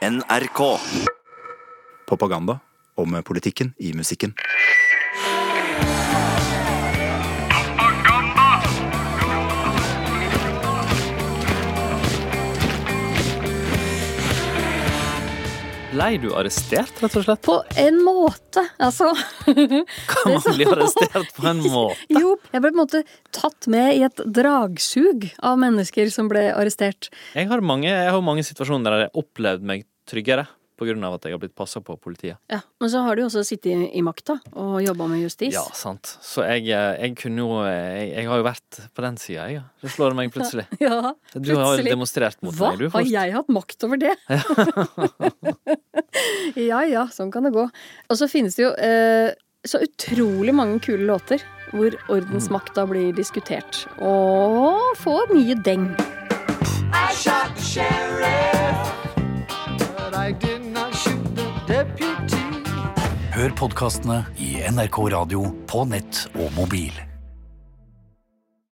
NRK. Propaganda om politikken i musikken. Blei du arrestert, rett og slett? På en måte, altså. Kan man bli arrestert på en måte? Jo, jeg ble på en måte tatt med i et dragsug av mennesker som ble arrestert. Jeg har mange, jeg har mange situasjoner der jeg har opplevd meg tryggere på grunn av at jeg har blitt passa på av politiet. Ja, Men så har du jo også sittet i, i makta og jobba med justis. Ja, sant. Så jeg, eh, jeg kunne jo jeg, jeg har jo vært på den sida, jeg. Det slår meg plutselig. Ja, plutselig. Du har jo demonstrert mot Hva? meg, du Hva? Har jeg hatt makt over det? ja ja, sånn kan det gå. Og så finnes det jo eh, så utrolig mange kule låter hvor ordensmakta blir diskutert. Og får mye deng. I shot the sheriff, but I did not shoot the deputy. Hør podkastene i NRK Radio på nett og mobil.